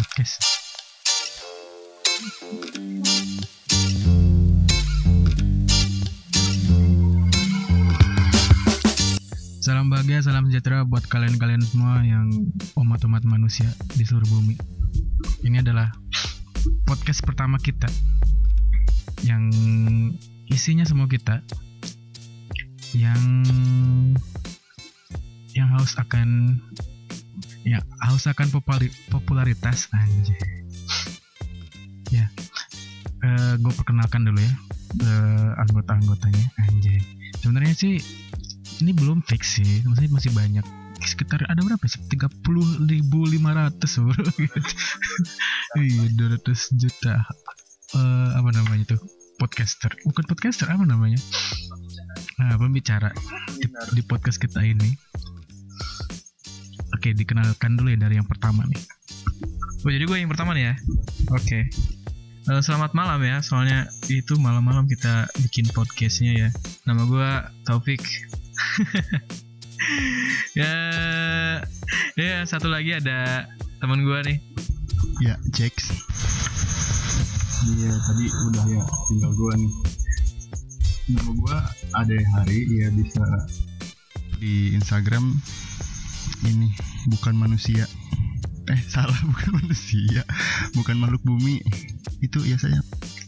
podcast. Salam bahagia, salam sejahtera buat kalian-kalian semua yang umat-umat manusia di seluruh bumi. Ini adalah podcast pertama kita yang isinya semua kita yang yang haus akan ya haus akan populari- popularitas anjir. Ya. Eh gue perkenalkan dulu ya eh, anggota-anggotanya anjay. Sebenarnya sih ini belum fix sih, maksudnya masih banyak sekitar ada berapa sih? 30.500 bro iya 200 juta eh apa namanya tuh podcaster bukan podcaster apa namanya nah pembicara di, di podcast kita ini oke dikenalkan dulu ya dari yang pertama nih Oh jadi gue yang pertama nih ya. Oke. Eh, selamat malam ya. Soalnya itu malam-malam kita bikin podcastnya ya. Nama gue Taufik. ya, ya satu lagi ada teman gue nih. Ya, Jax. Iya, tadi udah ya tinggal gua nih. Nama gua ada hari ya bisa di Instagram ini bukan manusia. Eh, salah bukan manusia. Bukan makhluk bumi. Itu ya saya.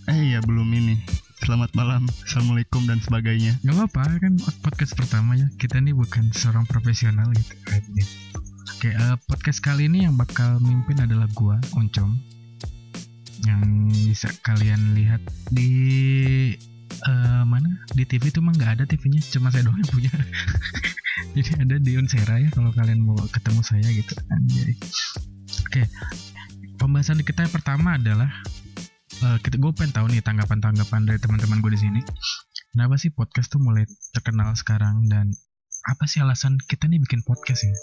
Eh ya belum ini. Selamat malam. Assalamualaikum dan sebagainya. Gak apa-apa kan podcast pertama ya Kita nih bukan seorang profesional gitu Oke eh, podcast kali ini yang bakal mimpin adalah gua Oncom Yang bisa kalian lihat di eh, mana di TV itu mah nggak ada TV-nya cuma saya doang yang punya jadi ada di Unsera ya kalau kalian mau ketemu saya gitu. Anjay. Oke. Pembahasan kita yang pertama adalah eh, kita gue pengen tahu nih tanggapan-tanggapan dari teman-teman gue di sini. Kenapa sih podcast tuh mulai terkenal sekarang dan apa sih alasan kita nih bikin podcast ya?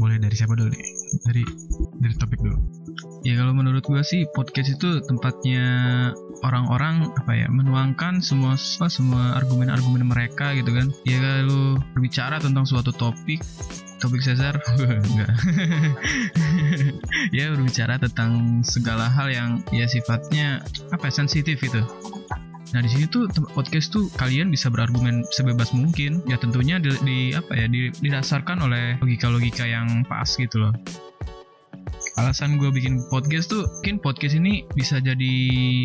Boleh dari siapa dulu nih? Dari dari topik dulu Ya kalau menurut gue sih podcast itu tempatnya orang-orang apa ya menuangkan semua semua argumen-argumen mereka gitu kan. Ya kalau berbicara tentang suatu topik topik Cesar enggak ya berbicara tentang segala hal yang ya sifatnya apa sensitif itu Nah di sini tuh podcast tuh kalian bisa berargumen sebebas mungkin ya tentunya di, di- apa ya di- didasarkan oleh logika-logika yang pas gitu loh. Alasan gue bikin podcast tuh mungkin podcast ini bisa jadi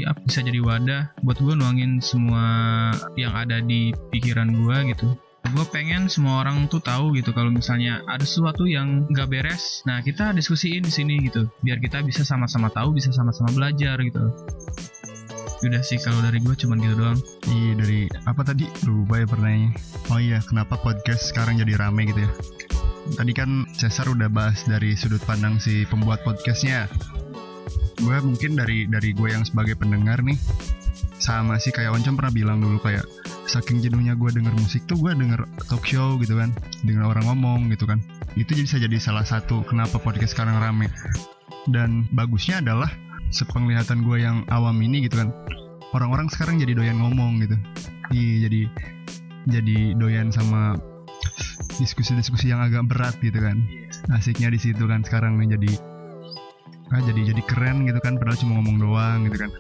apa bisa jadi wadah buat gue nuangin semua yang ada di pikiran gue gitu. Gue pengen semua orang tuh tahu gitu kalau misalnya ada sesuatu yang nggak beres, nah kita diskusiin di sini gitu, biar kita bisa sama-sama tahu, bisa sama-sama belajar gitu. Udah sih kalau dari gue cuman gitu doang. Iya dari apa tadi lupa ya pertanyaannya. Oh iya kenapa podcast sekarang jadi rame gitu ya? Tadi kan Cesar udah bahas dari sudut pandang si pembuat podcastnya. Gue mungkin dari dari gue yang sebagai pendengar nih sama sih kayak Oncom pernah bilang dulu kayak saking jenuhnya gue denger musik tuh gue denger talk show gitu kan, denger orang ngomong gitu kan. Itu jadi bisa jadi salah satu kenapa podcast sekarang rame. Dan bagusnya adalah sepenglihatan gue yang awam ini gitu kan orang-orang sekarang jadi doyan ngomong gitu iya jadi jadi doyan sama diskusi-diskusi yang agak berat gitu kan. Asiknya di situ kan sekarang nih jadi ah jadi jadi keren gitu kan padahal cuma ngomong doang gitu kan.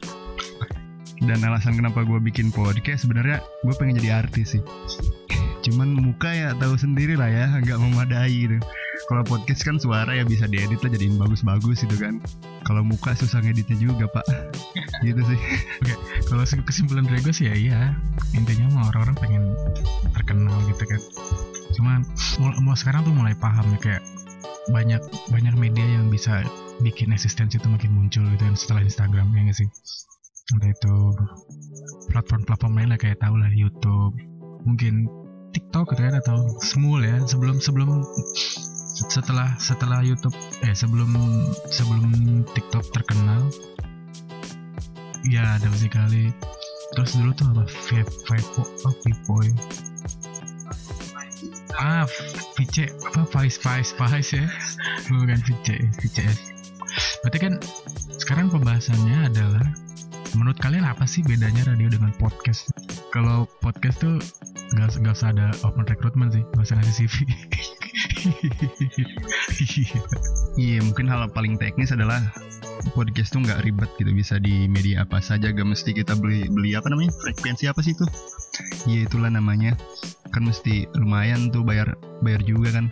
Dan alasan kenapa gue bikin podcast sebenarnya gue pengen jadi artis sih. Cuman muka ya tahu sendiri lah ya nggak memadai gitu. Kalau podcast kan suara ya bisa diedit lah jadiin bagus-bagus gitu kan. Kalau muka susah ngeditnya juga pak. Gitu sih. Kalau se- kesimpulan dari gue sih ya iya. Intinya mah orang-orang pengen terkenal gitu kan cuman mau, sekarang tuh mulai paham ya kayak banyak banyak media yang bisa bikin eksistensi itu makin muncul gitu kan setelah Instagram ya nggak sih? Entah itu platform-platform lain lah kayak tau lah YouTube mungkin TikTok gitu kan atau Smule ya sebelum sebelum setelah setelah YouTube eh sebelum sebelum TikTok terkenal. Ya ada beberapa kali terus dulu tuh apa? Vape oh Vipoy ah VC apa Vice Vice Vice ya? Bukan VC VCS berarti kan sekarang pembahasannya adalah menurut kalian apa sih bedanya radio dengan podcast? Kalau podcast tuh nggak nggak usah ada open recruitment sih nggak usah ngasih CV Iya mungkin hal paling teknis adalah podcast tuh nggak ribet gitu bisa di media apa saja gak mesti kita beli beli apa namanya frekuensi apa sih itu? Iya itulah namanya kan mesti lumayan tuh bayar bayar juga kan.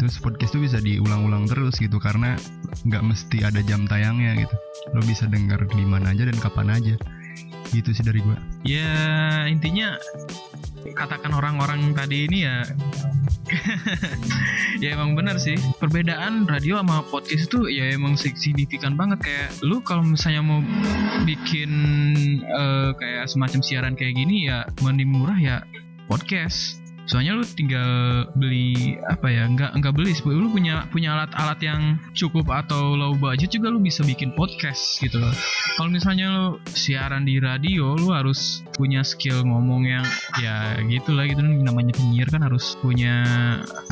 Terus podcast tuh bisa diulang-ulang terus gitu karena nggak mesti ada jam tayangnya gitu. Lo bisa dengar di mana aja dan kapan aja. Gitu sih dari gua. Ya intinya katakan orang-orang tadi ini ya. Ya emang benar sih. Perbedaan radio sama podcast itu ya emang signifikan banget. Kayak lu kalau misalnya mau bikin eh, kayak semacam siaran kayak gini ya mending murah ya podcast. Soalnya lu tinggal beli apa ya nggak nggak beli. Lu punya punya alat-alat yang cukup atau low budget juga lu bisa bikin podcast gitu loh. Kalau misalnya lu siaran di radio lu harus punya skill ngomong yang ya gitulah gitu. Namanya penyiar kan harus punya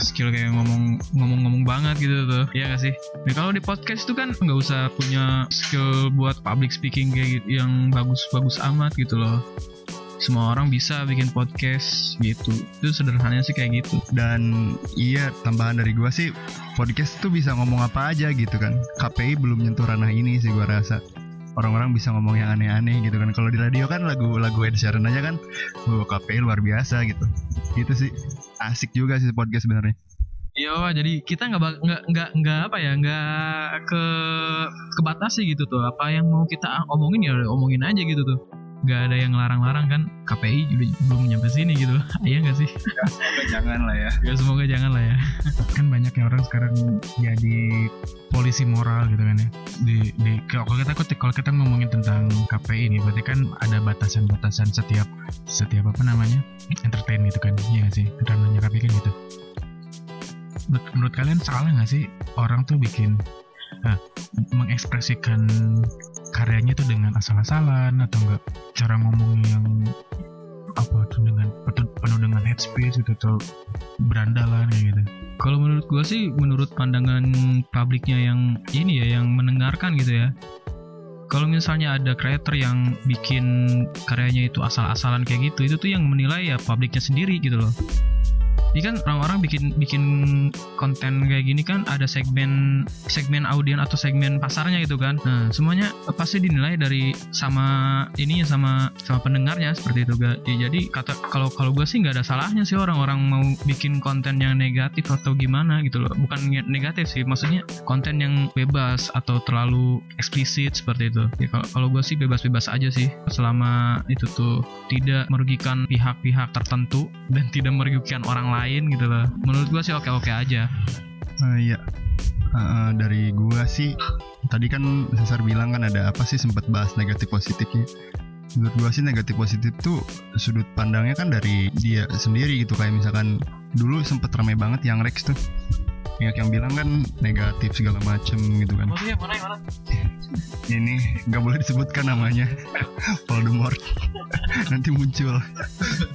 skill kayak ngomong ngomong-ngomong banget gitu tuh. Ya gak sih? Nah kalau di podcast itu kan nggak usah punya skill buat public speaking kayak gitu, yang bagus-bagus amat gitu loh semua orang bisa bikin podcast gitu. Itu sederhananya sih kayak gitu. Dan iya tambahan dari gua sih podcast tuh bisa ngomong apa aja gitu kan. KPI belum nyentuh ranah ini sih gua rasa. Orang-orang bisa ngomong yang aneh-aneh gitu kan. Kalau di radio kan lagu-lagu Ed Sheeran aja kan oh, KPI luar biasa gitu. Gitu sih. Asik juga sih podcast sebenarnya. Iya, jadi kita nggak nggak nggak nggak apa ya nggak ke kebatasi gitu tuh. Apa yang mau kita omongin ya omongin aja gitu tuh nggak ada yang larang-larang kan KPI juga belum nyampe sini gitu. Iya nggak sih? Jangan lah ya. Ya semoga jangan lah ya. Kan banyak yang orang sekarang jadi polisi moral gitu kan ya. Di, di kalau kita kalau kita ngomongin tentang KPI ini berarti kan ada batasan-batasan setiap setiap apa namanya entertain gitu kan. Iya sih? Ranahnya KPI kan gitu. Menurut, menurut kalian salah nggak sih orang tuh bikin ah, mengekspresikan karyanya tuh dengan asal-asalan atau enggak cara ngomong yang apa tuh dengan penuh, dengan head space gitu atau berandalan gitu. Kalau menurut gua sih menurut pandangan publiknya yang ini ya yang mendengarkan gitu ya. Kalau misalnya ada creator yang bikin karyanya itu asal-asalan kayak gitu itu tuh yang menilai ya publiknya sendiri gitu loh ini kan orang-orang bikin bikin konten kayak gini kan ada segmen segmen audien atau segmen pasarnya gitu kan. Nah semuanya pasti dinilai dari sama ininya sama sama pendengarnya seperti itu ga. Ya, jadi kata kalau kalau gue sih nggak ada salahnya sih orang-orang mau bikin konten yang negatif atau gimana gitu loh. Bukan negatif sih maksudnya konten yang bebas atau terlalu eksplisit seperti itu. Ya kalau kalau gue sih bebas-bebas aja sih selama itu tuh tidak merugikan pihak-pihak tertentu dan tidak merugikan orang lain gitu loh. Menurut gue sih oke-oke aja. Eh, iya. Eh, dari gua sih tadi kan Cesar bilang kan ada apa sih sempat bahas negatif positifnya. Menurut gua sih negatif positif tuh sudut pandangnya kan dari dia sendiri gitu. Kayak misalkan dulu sempet ramai banget yang Rex tuh banyak yang bilang kan negatif segala macem gitu kan. Ini nggak boleh disebutkan namanya. Voldemort. Nanti muncul.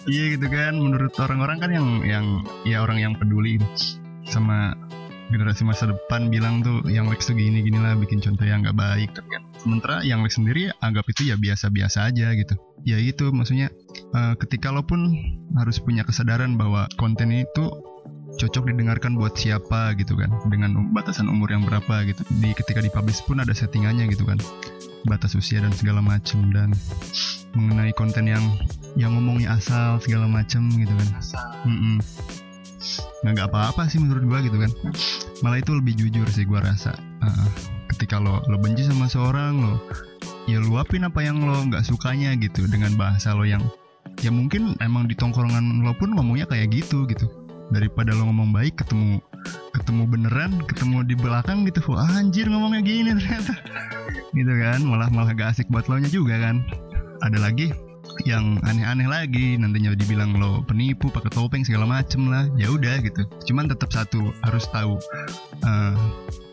Iya gitu kan menurut orang-orang kan yang yang ya orang yang peduli sama generasi masa depan bilang tuh yang Lex tuh gini gini lah bikin contoh yang nggak baik. Tapi kan sementara yang Lex sendiri anggap itu ya biasa-biasa aja gitu. Ya itu maksudnya eh, ketika lo pun harus punya kesadaran bahwa konten itu cocok didengarkan buat siapa gitu kan. Dengan um- batasan umur yang berapa gitu. Di ketika dipublish pun ada settingannya gitu kan. Batas usia dan segala macem. Dan mengenai konten yang yang ngomongnya asal segala macem gitu kan. Mm-mm. nggak nggak apa-apa sih menurut gua gitu kan. Malah itu lebih jujur sih gua rasa. Uh, ketika lo lo benci sama seorang lo ya luapin apa yang lo nggak sukanya gitu. Dengan bahasa lo yang ya mungkin emang di tongkrongan lo pun ngomongnya kayak gitu gitu daripada lo ngomong baik ketemu ketemu beneran ketemu di belakang gitu. Wah anjir ngomongnya gini ternyata. Gitu kan malah malah gak asik buat lo nya juga kan. Ada lagi yang aneh-aneh lagi nantinya dibilang lo penipu pakai topeng segala macem lah. Ya udah gitu. Cuman tetap satu harus tahu. Eh,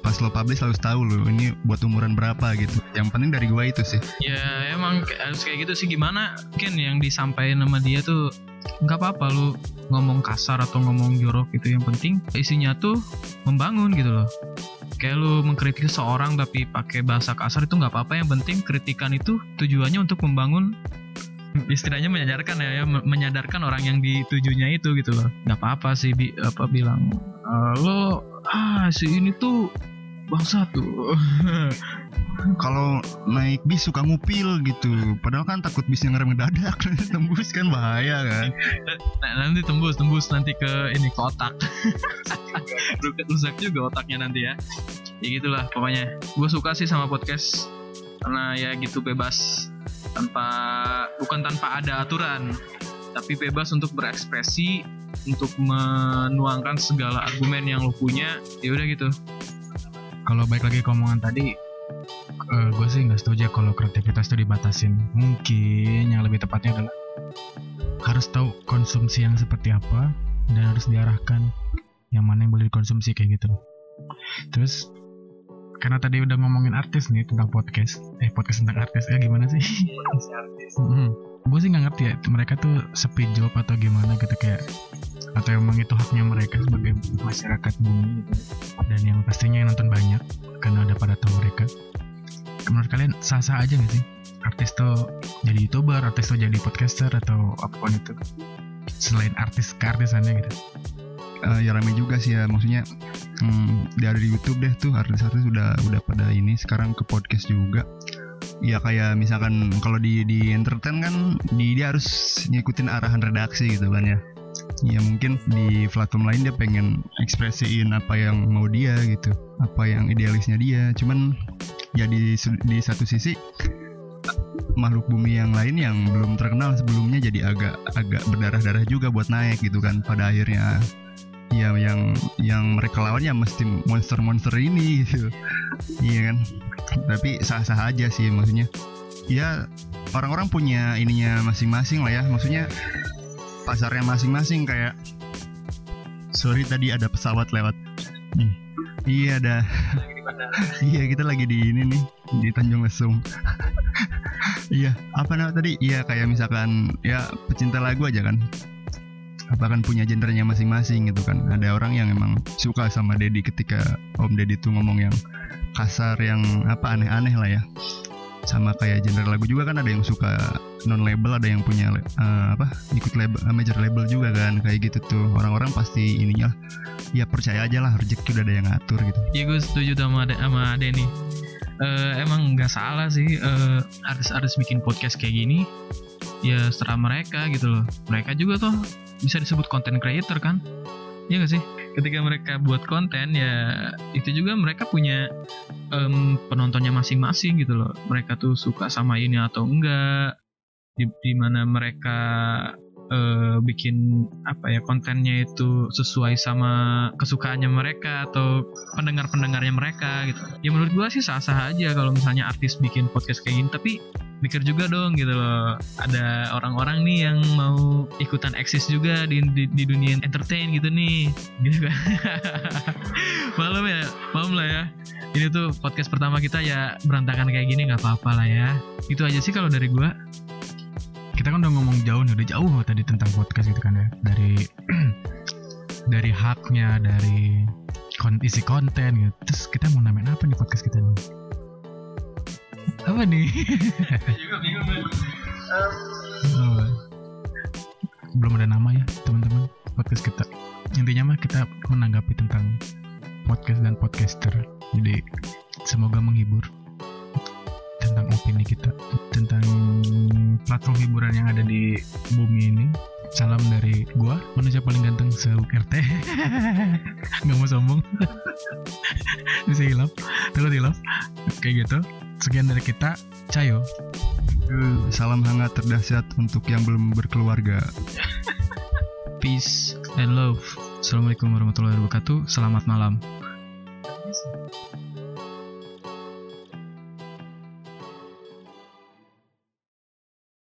pas lo publish harus tahu lo ini buat umuran berapa gitu. Yang penting dari gua itu sih. Ya emang harus kayak gitu sih. Gimana mungkin yang disampaikan sama dia tuh nggak apa-apa lu ngomong kasar atau ngomong jorok gitu yang penting isinya tuh membangun gitu loh. Kayak lu mengkritik seorang tapi pakai bahasa kasar itu nggak apa-apa yang penting kritikan itu tujuannya untuk membangun istilahnya menyadarkan ya, ya me- menyadarkan orang yang ditujunya itu gitu loh. Nggak apa-apa sih bi- apa bilang "Eh, lo ah si ini tuh bangsa tuh. Kalau naik bis suka ngupil gitu. Padahal kan takut bisnya ngerem ngedadak. Tembus kan bahaya kan. Nah, nanti tembus tembus nanti ke ini ke otak. Rusak rusak juga otaknya nanti ya. Ya gitulah pokoknya. Gue suka sih sama podcast. Karena ya gitu bebas. Tanpa bukan tanpa ada aturan. Tapi bebas untuk berekspresi untuk menuangkan segala argumen yang lo punya. Ya udah gitu Kalau baik lagi ke omongan tadi, gue sih nggak setuju kalau kreativitas itu dibatasin. Mungkin yang lebih tepatnya adalah harus tahu konsumsi yang seperti apa dan harus diarahkan yang mana yang boleh dikonsumsi kayak gitu. Terus karena tadi udah ngomongin artis nih tentang podcast, eh podcast tentang artis, eh gimana sih? Gue sih nggak ngerti ya, mereka tuh sepi job atau gimana gitu kayak atau emang itu haknya mereka sebagai masyarakat bumi gitu. Dan yang pastinya yang nonton banyak karena udah pada tahu mereka. Menurut kalian sah-sah aja gak sih? Artis tuh jadi youtuber artis tuh jadi podcaster atau apa pun itu. Selain artis keartisannya gitu. Eh, ya rame juga sih ya maksudnya hmm, dari YouTube deh tuh artis-artis udah udah pada ini sekarang ke podcast juga. Ya kayak misalkan kalau di di entertain kan di dia harus ngikutin arahan redaksi gitu kan ya ya mungkin di platform lain dia pengen ekspresiin apa yang mau dia gitu apa yang idealisnya dia. Cuman ya di di satu sisi makhluk bumi yang lain yang belum terkenal sebelumnya jadi agak agak berdarah-darah juga buat naik gitu kan pada akhirnya. Ya yang yang mereka lawan ya mesti monster-monster ini gitu. Iya kan? Tapi sah-sah aja sih maksudnya. Ya orang-orang punya ininya masing-masing lah ya. Maksudnya pasarnya masing-masing kayak sorry tadi ada pesawat lewat nih. Iya ada. Iya kita lagi di ini nih di Tanjung Lesung. Iya apa nama tadi? Iya kayak misalkan ya pecinta lagu aja kan. Apa kan punya gendernya masing-masing gitu kan. Ada orang yang emang suka sama Dedi ketika Om Dedi tuh ngomong yang kasar yang apa aneh-aneh lah ya. Sama kayak genre lagu juga kan ada yang suka non label ada yang punya eh, apa ikut label eh, major label juga kan kayak gitu tuh. Orang-orang pasti ininya ya percaya aja lah rezeki udah ada yang ngatur gitu. Ya gue setuju sama Ade- sama Denny Eh, emang nggak salah sih eh, artis-artis bikin podcast kayak gini ya setelah mereka gitu loh. Mereka juga tuh bisa disebut content creator kan? Iya gak sih? Ketika mereka buat konten ya itu juga mereka punya em, penontonnya masing-masing gitu loh. Mereka tuh suka sama ini atau enggak di, di mana mereka eh, bikin apa ya kontennya itu sesuai sama kesukaannya mereka atau pendengar-pendengarnya mereka gitu. Ya menurut gua sih sah-sah aja kalau misalnya artis bikin podcast kayak gini tapi mikir juga dong gitu loh. Ada orang-orang nih yang mau ikutan eksis juga di, di, di dunia entertain gitu nih gitu kan. Malam ya malam lah ya. Ini tuh podcast pertama kita ya berantakan kayak gini nggak apa-apa lah ya. Itu aja sih kalau dari gua kita kan udah ngomong jauh nih udah jauh tadi tentang podcast gitu kan ya. Dari dari haknya dari kon isi konten gitu. Terus kita mau namain apa nih podcast kita nih? Apa nih? Belum ada nama ya teman-teman podcast kita. Intinya mah kita menanggapi tentang podcast dan podcaster. Jadi semoga menghibur tentang opini kita tentang platform hiburan yang ada di bumi ini. Salam dari gua manusia paling ganteng se RT nggak mau sombong. Bisa hilaf. Takut hilaf. Kayak gitu. Sekian dari kita. Cayo. Eh, salam hangat terdahsyat untuk yang belum berkeluarga. Peace. And love. Assalamualaikum warahmatullahi wabarakatuh. Selamat malam